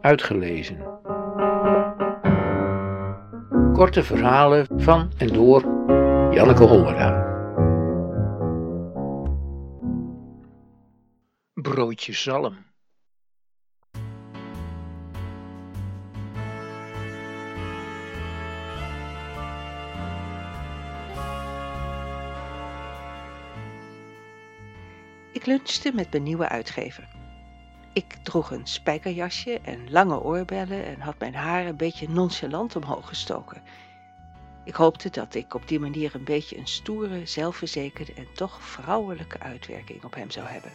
uitgelezen. Korte verhalen van en door Janneke Hollera. Broodje zalm. Ik lunchte met mijn nieuwe uitgever. Ik droeg een spijkerjasje en lange oorbellen en had mijn haar een beetje nonchalant omhoog gestoken. Ik hoopte dat ik op die manier een beetje een stoere, zelfverzekerde en toch vrouwelijke uitwerking op hem zou hebben.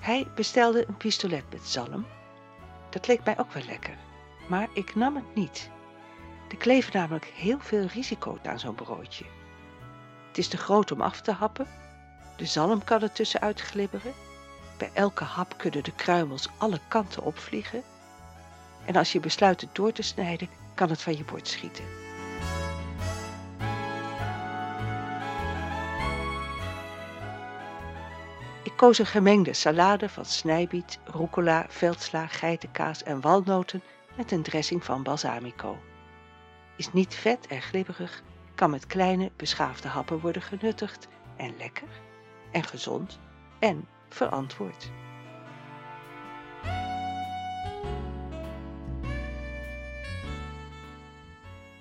Hij bestelde een pistolet met zalm. Dat leek mij ook wel lekker, maar ik nam het niet. Er kleven namelijk heel veel risico's aan zo'n broodje. Het is te groot om af te happen. De zalm kan er tussenuit glibberen. Bij elke hap kunnen de kruimels alle kanten opvliegen. En als je besluit het door te snijden, kan het van je bord schieten. Ik koos een gemengde salade van snijbiet, rucola, veldsla, geitenkaas en walnoten met een dressing van balsamico is niet vet en glibberig, kan met kleine beschaafde happen worden genuttigd en lekker en gezond en verantwoord.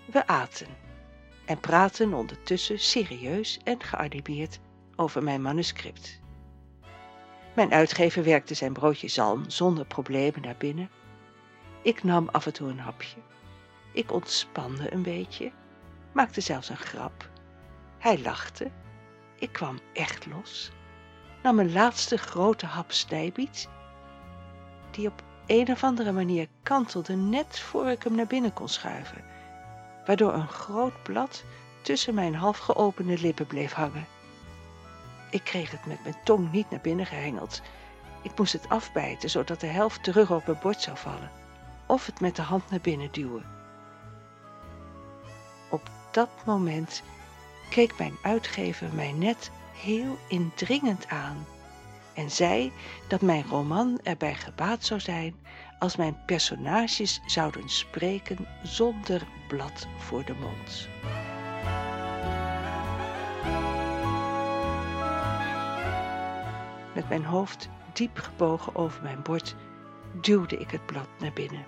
We aten en praten ondertussen serieus en geanimeerd over mijn manuscript. Mijn uitgever werkte zijn broodje zalm zonder problemen naar binnen. Ik nam af en toe een hapje ik ontspande een beetje, maakte zelfs een grap. Hij lachte. Ik kwam echt los, nam een laatste grote hap snijbiet, die op een of andere manier kantelde net voor ik hem naar binnen kon schuiven, waardoor een groot blad tussen mijn half geopende lippen bleef hangen. Ik kreeg het met mijn tong niet naar binnen gehengeld. Ik moest het afbijten, zodat de helft terug op mijn bord zou vallen, of het met de hand naar binnen duwen dat moment keek mijn uitgever mij net heel indringend aan en zei dat mijn roman erbij gebaat zou zijn als mijn personages zouden spreken zonder blad voor de mond. Met mijn hoofd diep gebogen over mijn bord duwde ik het blad naar binnen.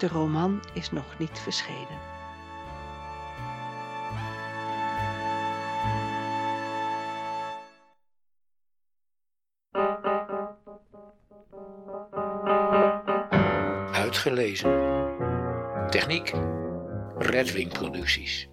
De roman is nog niet verschenen. Uitgelezen. Techniek. Redwing Producties.